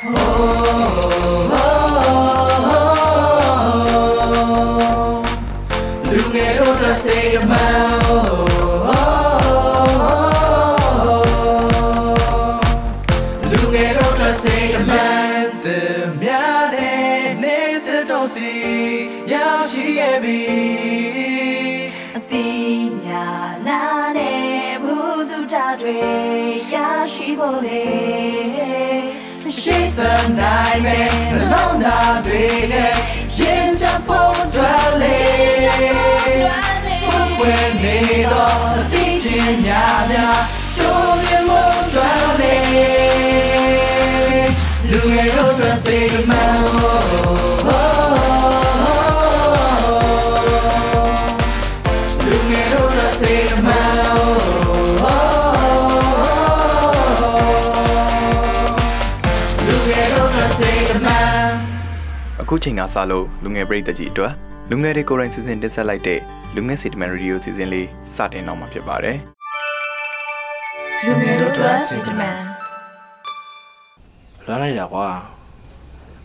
လူငယ်တို့အတွက်စိတ်အမှန်လူငယ်တို့အတွက်စိတ်အမှန်တမြတဲ့နေတဲ့တော့စီရောက်ရှိရဲ့ပြီအတိညာနာနဲ့ဘုသူတာတွေရရှိဖို့လေ ရှိစနိုင်မယ်နှလုံးသားတွေနဲ့ရင်ချဖို့တွေ့လေဘုကွယ်နေတော့အသိပညာများတို့မြင်မှုတွေ့လေလူငယ်တို့အတွက်စိတ်မှန် အခုချိန်ကစလို့လူငယ်ပရိသတ်ကြီးအတွက်လူငယ်တွေကိုယ်တိုင်စီစဉ်တင်ဆက်လိုက်တဲ့လူငယ်စီတမန်ရေဒီယိုစီစဉ်လေးစတင်တော့မှာဖြစ်ပါတယ်လူငယ်တို့အတွက်စီတမန်လွမ်းလိုက်တာကွာ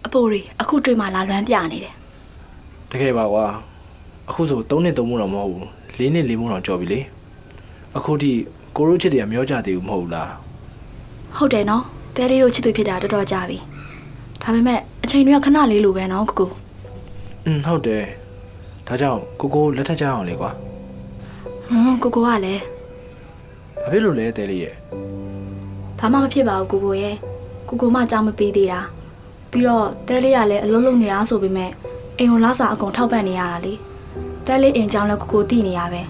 အပိုရီအခုတွေ့မှလာလွမ်းပြနေတယ်တကယ်ပါကွာအခုဆို3နှစ်3မှုတော့မဟုတ်ဘူး4နှစ်4မှုတော့ကြော်ပြီလေအခုထိကိုရိုးချစ်တွေကမျောကြသေးဘူးမဟုတ်ဘူးလားဟုတ်တယ်နော်တဲလေးတို့ချစ်သူဖြစ်တာတော်တော်ကြာပြီဒါပေမဲ့အ ချိန်တွေကခဏလေးလိုပဲနော်ကိုကိုอืมဟုတ်တယ်ဒါကြောင့်ကိုကိုလက်ထက်ကြအောင်လေကွာဟွန်းကိုကိုကလည်းဘာဖြစ်လို့လဲတဲလေးရဲ့ဘာမှမဖြစ်ပါဘူးကိုကိုရဲ့ကိုကိုမှကြောင်းမပေးသေးတာပြီးတော့တဲလေးကလည်းအလုံးလုံးနေတာဆိုပေမဲ့အိမ်ကိုလာစာအကုန်ထောက်ပံ့နေရတာလေတဲလေးအိမ်ကြောင်းလည်းကိုကိုတည်နေရပဲ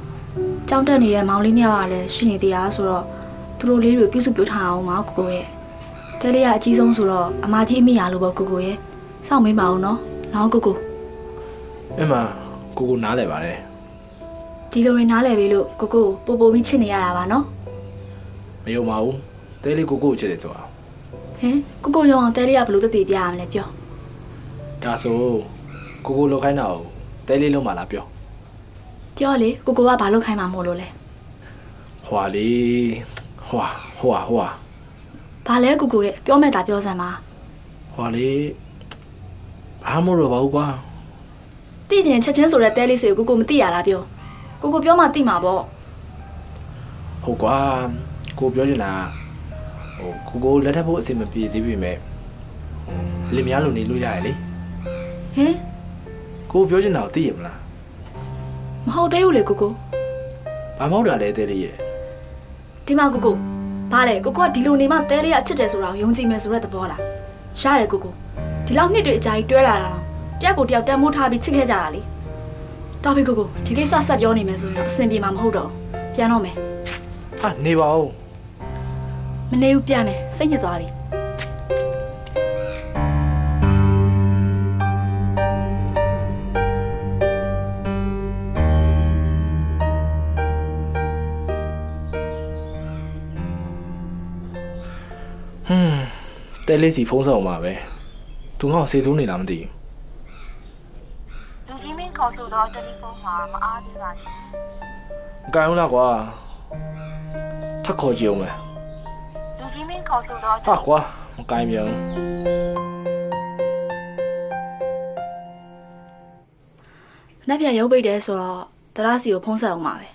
ကြောင်းတက်နေတဲ့မောင်လေးနှစ်ယောက်ကလည်းရှိနေသေးတာဆိုတော့သူတို့လေးတွေပြုစုပြောထားအောင်ပါကိုကိုရဲ့တဲလေးကအကြီးဆုံးဆိုတော့အမကြီးအမိရလို့ပေါ့ကိုကိုရဲ့ စောင့်မေးပါအောင်နော်နော်ကိုကိုအဲ့မှာကိုကိုနားလဲပါတယ်ဒီလိုရင်နားလည်ပြီလို့ကိုကိုပို့ပို့ပြီးချစ်နေရတာပါနော်မယုံပါဘူးတဲလေးကိုကိုကိုချစ်တယ်ဆိုတာဟင်ကိုကိုရောအောင်တဲလေးကဘယ်လို့တည်ပြရမလဲပြောဒါဆိုကိုကိုလောက်ခိုင်းတာကိုတဲလေးလုံးမလားပြောပြောလေကိုကိုကဘာလုပ်ခိုင်းမှာမို့လို့လဲဟွာလေဟွာဟွာဟွာဘာလဲကိုကိုရဲ့ပြောမဲ့တာပြောစမ်းပါဟွာလေ ဘာမို့တော့ပါဘူးကွာသိကျင်ချက်ချင်းဆိုတဲ့တဲလေးစီကိုကိုကိုမသိရလားပြောကိုကိုပြောမှသိမှာပေါ့ဟုတ်ကွာကိုပြောချင်တာဟိုကိုကိုလက်ထပ်ဖို့အဆင်မပြေသေးပြီမဲ့လင်မယားလိုနေလို့ရရလေဟင်ကိုပြောချင်တာကိုသိရမလားမဟုတ်သေးဘူးလေကိုကိုဘာမဟုတ်တာလဲတဲ့လေးရဲ့ဒီမှာကိုကိုဘာလဲကိုကိုကဒီလိုနေမှတဲလေးကအချစ်တယ်ဆိုတာကိုယုံကြည်မယ်ဆိုတဲ့သဘောလားရတယ်ကိုကို ဒီလောက်နှစ်တွေအကြာကြီးတွဲလာတာတော့ပြက်ကိုတယောက်တန်မိုးထားပြီးချစ်ခဲ့ကြတာလေတော်ပြီကိုကိုဒီကိစ္စဆက်ပြောနေမယ်ဆိုရင်တော့အဆင်ပြေမှာမဟုတ်တော့ဘူးပြန်တော့မယ်ဟာနေပါဦးမနေဘူးပြန်မယ်စိတ်ညစ်သွားပြီဟွန်းတဲလေးစီဖုံးဆောင်မှာပဲ သူငါ့ကိုစေစိုးနေလားမသိဘူးလူကြီးမင်းခေါ်ဆိုတော့တယ်လီဖုန်းမှာမအားသေးပါဘူးမကင်ဘူးလားကွာထပ်ခေါ်ကြည့်အောင်မယ်လူကြီးမင်းခေါ်ဆိုတော့ဟာကွာမကင်ပြန်ဘူး။နှစ်ပြန်ရုပ်ပိတ်တယ်ဆိုတော့တရားစီကိုဖုံးဆက်အောင်ပါပဲ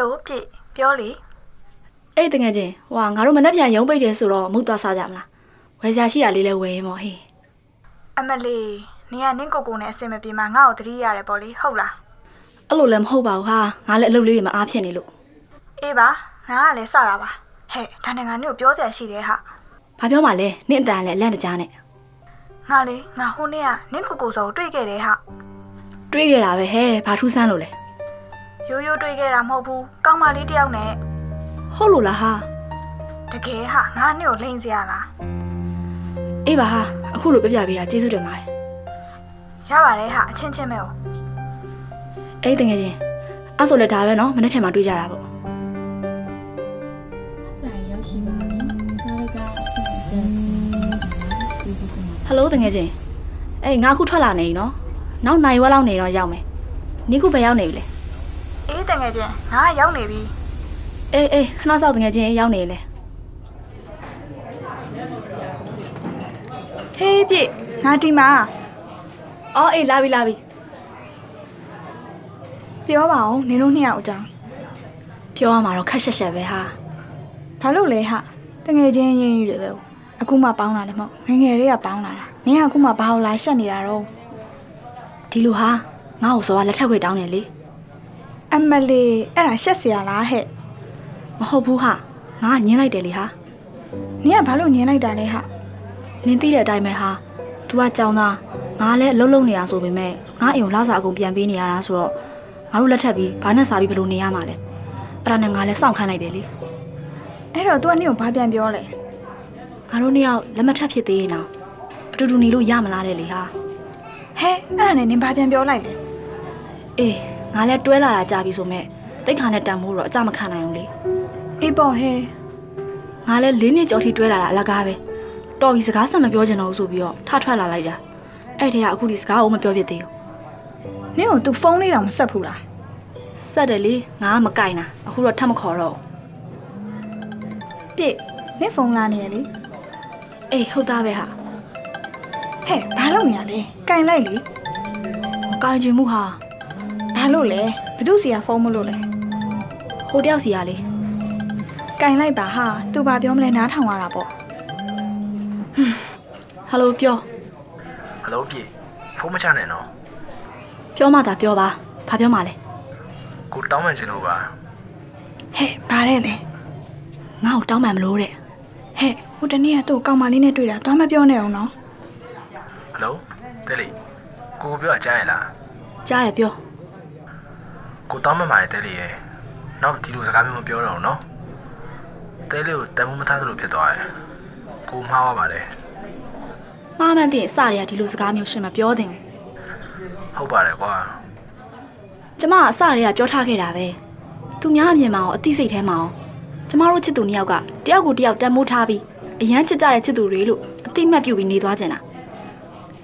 လိုပြည့်ပြောလေ။အေးတကယ်ချင်းဟိုကငါတို့မနှစ်ပြန်ရုံပိတ်တယ်ဆိုတော့မုတ်သွားစားကြမလား။ဝယ်စရာရှိရလေးလဲဝယ်ရင်ပေါ့ဟေးအမလေးနေကနင်းကိုကိုနဲ့အဆင်မပြေမှငါ့ကိုတတိရတယ်ပေါ့လေဟုတ်လား။အဲ့လိုလည်းမဟုတ်ပါဘူးဟာ။ငါလည်းအလုပ်လေးတွေမအားဖြစ်နေလို့အေးပါငါကလည်းစတာပါဟဲ့ဒါနဲ့ငါနင့်ကိုပြောစရာရှိတယ်ဟာ။ဘာပြောမှလဲ။နင့်အတန်လည်းလန့်တကြားနဲ့ငါလေငါဟိုနေ့ကနင်းကိုကိုစောကိုတွေ့ခဲ့တယ်ဟာ။တွေးခဲ့တာပဲဟဲ့။ဘာထူးဆန်းလို့လဲ ရိုးရိုးတွေ့ခဲ့တာမဟုတ်ဘူးကောင်းမလေးတယောက်နဲ့။ဟုတ်လို့လားဟာတကယ်ဟာငါနင့်ကိုလိန်စရာလား။အေးပါဟာ။အခုလိုပြပြပေးတာကျေးဇူးတင်ပါတယ်ရပါတယ်ဟာအချင်းချင်းပဲဟော။အေးတကယ်ချင်းအဲ့ဆိုလည်းဒါပဲနော်။မနေ့ပြန်မှတွေးကြတာပေါ့ကြိုင်ရောက်ရှိပါပြီ။ဒါရကအဆင့်တက်ဒီဒီကမှာ။ဟယ်လိုတကယ်ချင်း။အေးငါအခုထွက်လာနေပြီနော်။နောက်နိုင်ဝက်လောက်နေတော့ရောက်မယ်နီကုပဲရောက်နေပြီလေ အေးတငယ်ချင်းငါရောက်နေပြီအေးအေးခဏစောက်တငယ်ချင်းရောက်နေလေဟေးပြည့်ငါဒီမှာအော်အေးလာပြီလာပြီပြောပါအောင်နင်တို့နှစ်ယောက်အကြောင်းပြောရမှာတော့ခက်ရှက်ရှက်ပဲဟာဘာလို့လဲဟာတငယ်ချင်းရင်းကြီးတွေပဲအခုမှပေါင်းတာလည်းမဟုတ်ငယ်ငယ်လေးကပေါင်းလာတာနင်ကအခုမှဘာလို့လာရှက်နေတာတော့ဒီလိုဟာငါ့ကိုစောကလက်ထက်ခွေတောင်းနေလေ အမလေးအဲ့ဒါရှက်စရာလားဟဲ့မဟုတ်ဘူးဟာငါကညင်းလိုက်တယ်လေဟာနင်ကဘာလို့ညင်လိုက်တာလဲဟာနင်းသိတဲ့အတိုင်းပဲဟာ तू ကကြောင်းသားငါလည်းအလုံးလုံးနေရဆိုပေမဲ့ငါအိမ်ကိုလာစာအကုန်ပြန်ပေးနေရတာဆိုတော့ငါတို့လက်ထက်ပြီးဘာနဲ့စားပြီးဘယ်လိုနေရမှာလဲအဲ့ဒါနဲ့ငါလည်းစောင့်ခန့်လိုက်တယ်လေအဲ့တော့ तू ကနင့်ကိုဘာပြန်ပြောလဲငါတို့နှစ်ယောက်လက်မထပ်ဖြစ်သေးရင်တော့အတူတူနေလို့ရမလားတဲ့လေဟာဟဲ့အဲ့ဒါနဲ့နင်ဘာပြန်ပြောလိုက်လဲအေး ငါလည်းတွဲလာတာကြာပြီဆိုမဲ့တိတ်ခါနဲ့တန်မိုးတော့အကြမခံနိုင်ဘူးလေအေးပေါ့ဟဲ့ငါလည်းလေးနှစ်ကျော်ထိတွဲလာတာအလကားပဲတော်ပြီစကားဆက်မပြောချင်တော့ဘူးဆိုပြီးတော့ထထွက်လာလိုက်တာအဲ့ထဲကအခုဒီစကားကိုမပြောဖြစ်သေးဘူးနင့်ကို तू ဖုန်းလေးတောင်မဆက်ဘူးလားဆက်တယ်လေငါကမကင်တာအခုတော့ထပ်မခေါ်တော့ဘူးပြည့်နင့်ဖုန်းလာနေရလေအေးဟုတ်သားပဲဟာဟဲ့ဘာလုပ်နေရလဲကင်လိုက်လေမကင်ချင်မှုဟာ ဘာလို့လဲဘသူစီကဖုန်းမလို့လဲဟိုတယောက်စီရလေကင်လိုက်ပါဟာ तू ဘာပြောမလဲနားထောင်ရတာပေါ့ဟယ်လိုပြောဟယ်လိုပြေဖုန်းမချနဲ့နော်ပြောမှသာပြောပါဘာပြောမှလဲကိုတောင်းမှန်ချင်လို့ပါဟဲ့ဘာလဲလဲငါ့ကိုတောင်းပန်မလို့တဲ့ဟဲ့ဟိုတနေ့ကသူ့ကောင်မလေးနဲ့တွေ့တာသွားမပြောနဲ့အောင်နော်ဟယ်လိုတဲလီကိုကိုပြောအကြမ်းရလားကြားရပြော ကိုတောင်းမှန်ပါတယ်တဲလီရဲ့နောက်ဒီလိုစကားမျိုးမပြောတော့ဘူးနော်တဲလီကိုတန်မိုးမထားသလိုဖြစ်သွားတယ်ကိုမှားပါပါတယ်မှားမှန်းသိရင်စတွေကဒီလိုစကားမျိုးရှင်မပြောသင့်ဘူးဟုတ်ပါတယ်ကွာကျမကအစတွေကပြောထားခဲ့တာပဲသူများအမြင်မှာရောအသိစိတ်ထဲမှာရောကျမတို့ချစ်သူနှစ်ယောက်ကတယောက်ကိုတယောက်တန်မိုးထားပြီးအရန်ချစ်ကြတဲ့ချစ်သူတွေလို့အသိမှတ်ပြုပြီးနေသွားကြတာ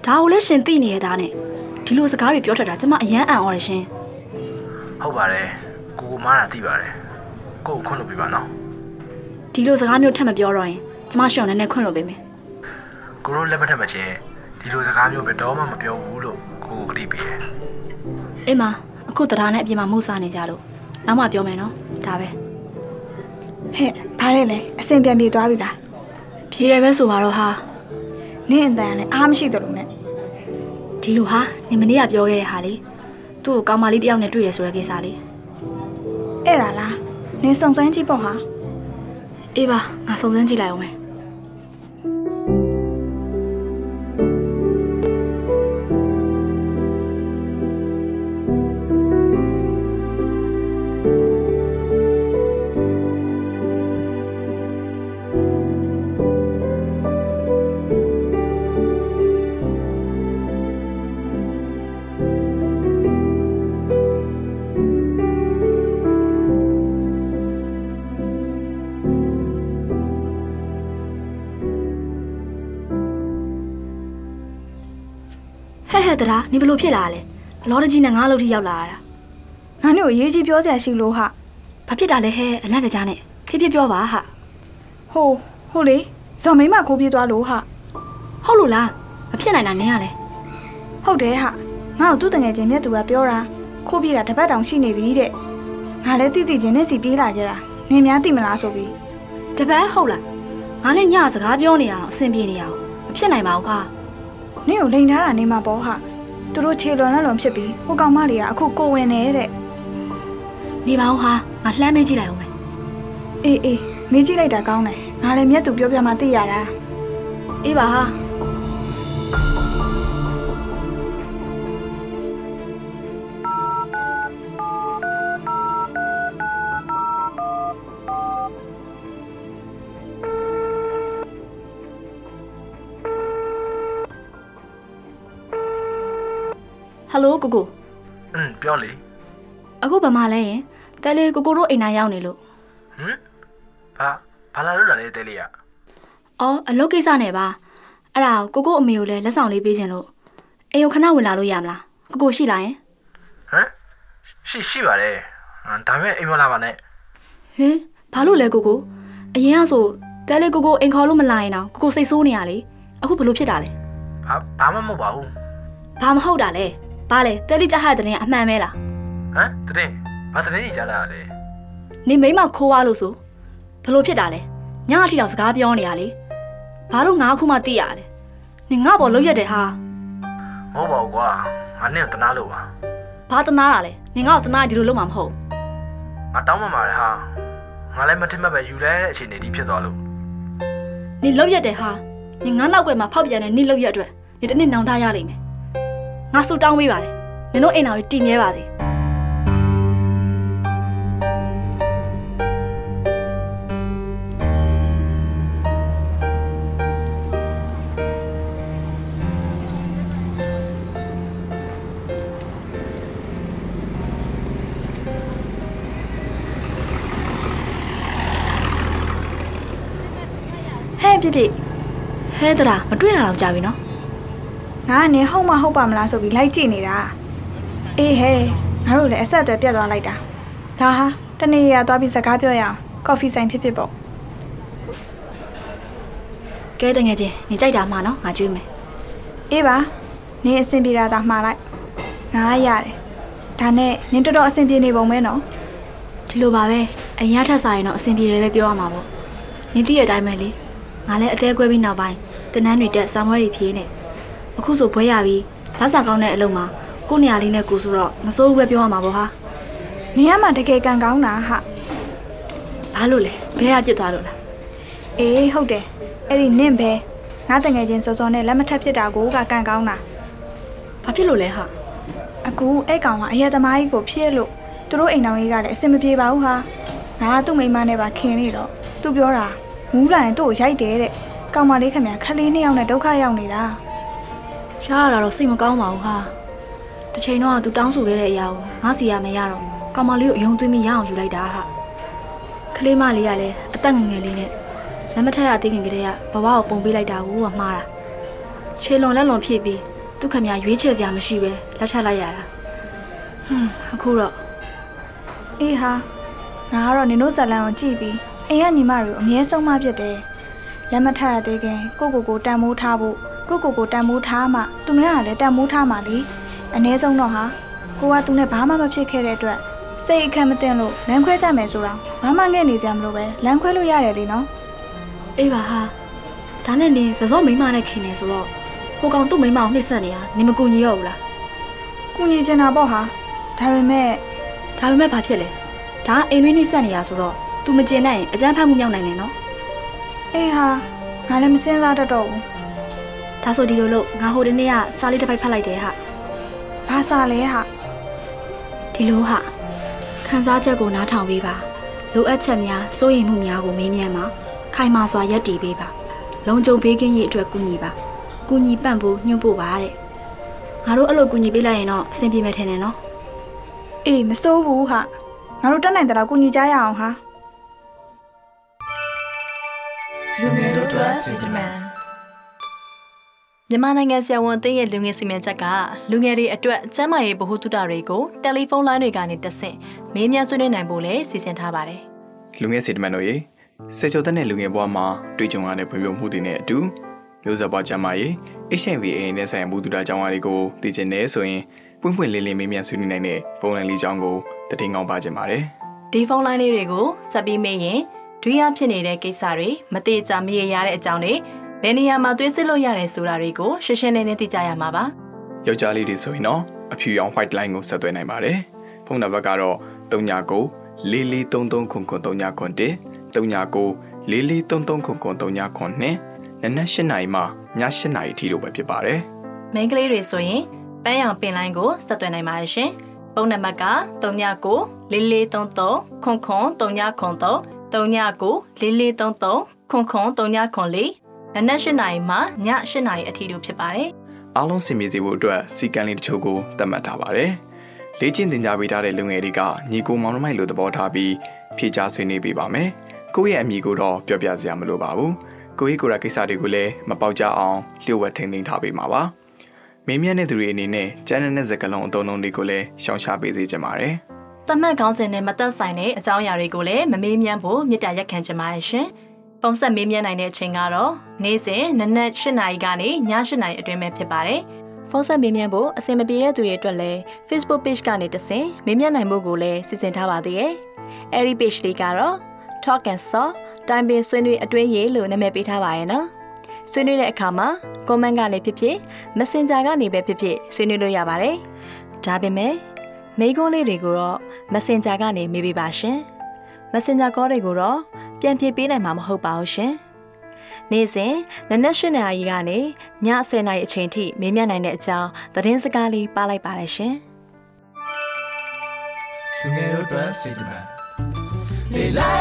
ဒါကိုလည်းရှင်သိနေရတာနဲ့ဒီလိုစကားတွေပြောထတာကျမအရန်အံ့ဩရရှင် ဟုတ်ပါတယ်ကိုကိုမှားတာသိပါတယ်ကိုကိုခွင့်လို့ပြပါနော်ဒီလိုစကားမျိုးထပ်မပြောတော့ရင်ကျမရှင်ကိုနည်းနည်းခွင့်လို့ပေးမယ်ကိုတို့လက်မထက်မချင်းဒီလိုစကားမျိုးပဲတော့မှမပြောဘူးလို့ကိုကိုကတိပေးတယ်အေးမအခုတရားနဲ့အပြင်မှာမှုစားနေကြလို့နောက်မှပြောမယ်နော်ဒါပဲဟဲ့ဘာလဲလဲအဆင်ပြန်ပြေသွားပြီလားဖြေတယ်ပဲဆိုပါတော့ဟာနင့်အတန်လည်းအားမရှိတယ်လို့နဲ့ဒီလိုဟာနေမနေ့ကပြောခဲ့တဲ့ဟာလေ သူ့ကိုကောင်မလေးတယောက်နဲ့တွေ့တယ်ဆိုတဲ့ကိစ္စလေးအဲ့ဒါလားနင်စုံစမ်းကြည့်ပေါ့ဟာအေးပါငါစုံစမ်းကြည့်လိုက်အောင်မယ် ဟဲ့ဟဲ့တရာနေဘလို့ဖြစ်လာလဲအလောတကြီးနဲ့ငါးလို့ထိရောက်လာတာငါတို့အရေးကြီးပြောစရာရှိလို့ဟာဘာဖြစ်တာလဲဟဲ့အလန့်တကြားနဲ့ဖြစ်ဖြစ်ပြောပါဟာဟိုဟိုလေဇော်မိမခိုးပြေးသွားလို့ဟာဟုတ်လို့လားမဖြစ်နိုင်တာနင်းရလဲဟုတ်တယ်ဟာငါ့ကိုသူ့တငယ်ချင်းမြတ်သူကပြောတာခိုးပြေးတာတစ်ပတ်တောင်ရှိနေပြီတဲ့ငါလည်းတိတိချင်းနဲ့စီပြေးလာခဲ့တာနင်များသိမလားဆိုပြီးတပတ်ဟုတ်လားငါနဲ့ညစကားပြောနေရအောင်အဆင်ပြေနေရအောင်မဖြစ်နိုင်ပါဘူးဟာ နင့်ကိုလိန်ထားတာနေမှာပေါ့ဟာသူတို့ခြေလွန်လက်လွန်ဖြစ်ပြီးဟိုကောင်မလေးကအခုကိုဝင်နေတဲ့နေပါဦးဟာငါလှမ်းမေးကြည့်လိုက်အောင်မယ်အေးအေးမေးကြည့်လိုက်တာကောင်းတယ်ငါလည်းမြတ်သူပြောပြမှသိရတာအေးပါဟာ ဟယ်လိုကိုကိုအင်းပြောလေအခုဘာမှလဲရင်တယ်လီကိုကိုတို့အိမ်နာရောက်နေလို့ဟမ်ဘာဘာလာလို့လာလဲတယ်လီကအော်အလုပ်ကိစ္စနဲ့ပါအဲ့ဒါကိုကိုအမေကိုလည်းလက်ဆောင်လေးပေးခြင်းလို့အိမ်ကိုခဏဝင်လာလို့ရမလားကိုကိုရှိလာရင်ဟမ်ရှိရှိပါတယ်ဒါပေမဲ့အိမ်မလာပါနဲ့ဟင်ဘာလို့လဲကိုကိုအရင်ကဆိုတဲလေးကိုကိုအိမ်ခေါ်လို့မလာရင်တော့ကိုကိုစိတ်ဆိုးနေရလေအခုဘလို့ဖြစ်တာလဲဘာဘာမှမဟုတ်ပါဘူးဘာမဟုတ်တာလဲ ဘာလဲတဲလေးကြားရတဲ့တဲ့အမှန်ပဲလားဟမ်တရင်ဘာတရင်ကြီးကြားလာရလဲနေမိမခိုးွားလို့ဆိုဘလို့ဖြစ်တာလဲညအထိတော့စကားပြောနေရလေဘာလို့ငါအခုမှသိရလဲနေငါပေါ်လုံးရက်တယ်ဟာမဟုတ်ပါဘူးကွာငါနဲ့တနာလို့ပါဘာတနာတာလဲနေငါ့ကိုတနာဒီလိုလုပ်မှာမဟုတ်ငါတောင်းပန်ပါတယ်ဟာငါလည်းမထင်မှတ်ပဲယူလဲတဲ့အခြေအနေကြီးဖြစ်သွားလို့နေလုံးရက်တယ်ဟာနေငါနောက်ွယ်မှာဖောက်ပြန်တဲ့နေလုံးရက်အတွက်နေတစ်နေ့နောင်တရလိမ့်မယ် ငါဆူတောင်းပေးပါတယ်နင်တို့အိမ်တော်ကြီးတည်မြဲပါစေဟဲ့ပြပြဟဲတရာမတွေ့တာတော့ကြာပြီနော် ငါကနေဟုတ်မဟုတ်ပါမလားဆိုပြီးလိုက်ကြည့်နေတာအေးဟဲ့ငါတို့လည်းအဆက်အသွယ်ပြတ်သွားလိုက်တာလာဟာတနေ့ရသွားပြီးစကားပြောရအောင်ကော်ဖီဆိုင်ဖြစ်ဖြစ်ပေါ့ကဲတငယ်ချင်းနေကြိုက်တာမှနော်ငါကြွေးမယ်အေးပါနင်းအဆင်ပြေတာသာမှားလိုက်ငါရတယ်ဒါနဲ့နင်းတော်တော်အဆင်ပြေနေပုံပဲနော်ဒီလိုပါပဲအရင်ကထက်စားရင်တော့အဆင်ပြေတယ်ပဲပြောရမှာပေါ့နေတည့်ရတဲ့အတိုင်းပဲလေငါလည်းအသေးကွဲပြီးနောက်ပိုင်းတနန်းတွေတက်ဆောင်းဝဲတွေဖြေးနေ အခုဆိုဘွဲရပြီးလက်စာကောင်းတဲ့အလုပ်မှာကိုယ့်နေရာလေးနဲ့ကိုဆိုတော့မစိုးဘူးပဲပြောရမှာပေါ့ဟာနင်းကမှတကယ်ကံကောင်းတာဟာဘာလို့လဲဘဲရပြစ်သွားလို့လားအေးဟုတ်တယ်အဲ့ဒီနင့်ပဲငါတငယ်ချင်းစောစောနဲ့လက်မထက်ဖြစ်တာကိုကကံကောင်းတာဘာဖြစ်လို့လဲဟာအခုအဲ့ကောင်ကအရက်သမားကြီးကိုဖြစ်လို့သူတို့အိမ်တော်ကြီးကလည်းအဆင်မပြေပါဘူးဟာငါကသူ့မိန်းမနဲ့ပါခင်နေတော့သူပြောတာမူးလာရင်သူ့ကိုရိုက်တယ်တဲ့ကောင်မလေးခင်ဗျာခလေးနှစ်ယောက်နဲ့ဒုက္ခရောက်နေတာ ရှားရတာတော့စိတ်မကောင်းပါဘူးဟာတစ်ချိန်တော့ကသူတောင်းဆိုခဲ့တဲ့အရာကိုငါစီရမရတော့ကောင်မလေးကိုအယုံသွင်းပြီးရအောင်ယူလိုက်တာဟာကလေးမလေးကလည်းအသက်ငယ်ငယ်လေးနဲ့လက်မထက်ရသေးခင်ကတည်းကဘဝကိုပုံပေးလိုက်တာကိုကမှားတာခြေလွန်လက်လွန်ဖြစ်ပြီးသူခမရွေးချယ်စရာမရှိပဲလက်ထက်လိုက်ရတာဟွန်းအခုတော့အေးဟာငါကတော့နင်တို့ဇလန်ကိုကြည့်ပြီးအိမ်ကညီမတွေကိုအမြဲဆုံးမဖြစ်တယ်လက်မထက်ရသေးခင်ကိုကိုကိုတန်မိုးထားဖို့ ကိုကိုကိုတန်မိုးထားမှသူများကလည်းတန်မိုးထားမှလीအ ਨੇ ဆုံးတော့ဟာကိုကသူနဲ့ဘာမှမဖြစ်ခဲ့တဲ့အတွက်စိတ်အခက်မတင်လို့လမ်းခွဲကြမယ်ဆိုတော့ဘာမှငဲ့နေကြမလို့ပဲလမ်းခွဲလို့ရတယ်လीနော်အေးပါဟာဒါနဲ့နင်စစောမိန်းမနဲ့ခင်နေဆိုတော့ဟိုကောင်သူ့မိန်းမကိုနှိမ့်ဆက်နေတာနင်မကူညီတော့ဘူးလားကုညီချင်တာပေါ့ဟာဒါပေမဲ့ဒါပေမဲ့ဘာဖြစ်လဲဒါကအိမ်တွင်းနှိမ့်ဆက်နေတာဆိုတော့ तू မကျင်နိုင်ရင်အကြမ်းဖက်မှုမြောက်နိုင်တယ်နော်အေးဟာငါလည်းမစင်းစားတတ်တော့ဘူး ဒါဆိုဒီလိုလို့ငါဟိုတနေ့ကစားလေးတစ်ပိုက်ဖတ်လိုက်တယ်ဟာဘာစားလဲဟာဒီလိုဟာခန်းစားချက်ကိုနားထောင်ပေးပါလိုအပ်ချက်များစိုးရိမ်မှုများကိုမေးမြန်းပါခိုင်မာစွာယက်တည်ပေးပါလုံခြုံဘေးကင်းရေးအတွက်ကူညီပါကူညီပံ့ပိုးညှို့ပို့ပါတဲ့ငါတို့အဲ့လိုကူညီပေးလိုက်ရင်တော့အဆင်ပြေမယ်ထင်တယ်နော်အေးမစိုးဘူးဟာငါတို့တက်နိုင်တဲ့လောက်ကုညီကြရအောင်ဟာလူငယ်တို့အတွက်စီတမန် မြန်မာနိုင်ငံဆရာဝန်အသင်းရဲ့လူငယ်စီမံချက်ကလူငယ်တွေအတွက်ကျန်းမာရေးဗဟုသုတတွေကိုတယ်လီဖုန်းလိုင်းတွေကနေတဆင့်မေးမြန်းဆွေးနွေးနိုင်ဖို့လည်းစီစဉ်ထားပါတယ်လူငယ်စီတမန်တို့ရေစေချိုတဲ့နဲ့လူငယ်ဘဝမှာတွေ့ကြုံရတဲ့ဖွံ့ဖြိုးမှုတွေနဲ့အတူမျိုးဆက်ပွားကျန်းမာရေး HIV AIDS နဲ့ဆိုင်ရာမှုတူတာကြောင်းအားတွေကိုသိချင်နေဆိုရင်ပွင့်ပွင့်လင်းလင်းမေးမြန်းဆွေးနွေးနိုင်တဲ့ဖုန်းလိုင်းလေးကြောင်းကိုတည်ငောင်းပါခြင်းပါတယ်ဒီဖုန်းလိုင်းလေးတွေကိုဆက်ပြီးမေးရင်ဒွိယဖြစ်နေတဲ့ကိစ္စတွေမတိကျမရေရတဲ့အကြောင်းတွေ ဘယ်နေရာမှာသွေးစစ်လို့ရတယ်ဆိုတာတွေကိုရှင်းရှင်းလင်းလင်းသိကြရမှာပါ။ယောက်ျားလေးတွေဆိုရင်တော့အဖြူရောင် white line ကိုဆက်သွယ်နိုင်ပါတယ်။ဖုန်းနံပါတ်ကတော့39 4433ခုခု39ခု1 39 4433ခုခု39ခု2နနက်8နာရီမှည8နာရီထိလို့ပဲဖြစ်ပါတယ်မိန်းကလေးတွေဆိုရင်ပန်းရောင်ပင်လိုင်းကိုဆက်သွယ်နိုင်ပါတယ်ရှင်ဖုန်းနံပါတ်က39 4433ခွန်ခွန်3903 39 4433ခွ န်ခွန်3904နနက်၈နာရီမှည၈နာရီအထိတို့ဖြစ်ပါတယ်။အားလုံးစင်ပြေစေဖို့အတွက်စီကံလေးတချို့ကိုသတ်မှတ်ထားပါတယ်။လေ့ကျင့်သင်ကြားပေးထားတဲ့လူငယ်တွေကညီကိုမောင်နှမိုက်လိုသဘောထားပြီးဖြည့်ချဆွေးနွေးပေးပါမယ်။ကိုယ့်ရဲ့အမိကိုတော့ပြောပြစရာမလိုပါဘူး။ကိုယ့်ရဲ့ကိုယ်ရကိစ္စတွေကိုလည်းမပေါက်ကြအောင်လျှို့ဝှက်ထိန်းသိမ်းထားပေးမှာပါ။မေးမြန်းတဲ့သူတွေအနေနဲ့ကျန်းတဲ့စကားလုံးအသုံးအနှုန်းတွေကိုလည်းရှောင်ရှားပေးစေချင်ပါတယ်တမတ်ကောင်းစဉ်နဲ့မသက်ဆိုင်တဲ့အကြောင်းအရာတွေကိုလည်းမမေးမြန်းဖို့မြစ်တာရက်ခံချင်ပါတယ်ရှင်။ ပုံဆက်မေးမြန်းနိုင်တဲ့အချိန်ကတော့နေ့စဉ်နနက်၈နာရီကနေည၈နာရီအတွင်းပဲဖြစ်ပါတယ်။ဖုန်းဆက်မေးမြန်းဖို့အဆင်မပြေတဲ့သူတွေအတွက်လည်း Facebook page ကနေတဆင်မေးမြန်းနိုင်မှုကိုလည်းစီစဉ်ထားပါသေးတယ်။အဲဒီ page လေးကတော့ Talk and Saw တိုင်ပင်ဆွေးနွေးအတွင်းရေးလို့နာမည်ပေးထားပါရဲ့နော်။ဆွေးနွေးတဲ့အခါမှာ comment ကနေဖြစ်ဖြစ် Messenger ကနေပဲဖြစ်ဖြစ်ဆွေးနွေးလို့ရပါတယ်။ဒါပေမဲ့မိကုန်းလေးတွေကိုတော့ Messenger ကနေမေးပေးပါရှင်။ Messenger call တွေကိုတော့ ပြန်ဖြေပေးနိုင်မှာမဟုတ်ပါဘူးရှင်။နေ့စဉ်နနက်၈နာရီကနေည10နာရီအချိန်ထိမေးမြန်းနိုင်တဲ့အကြောင်းသတင်းစကားလေးပါလိုက်ပါတယ်ရှင်။လူငယ်တို့အတွက်စေတမန်လေလို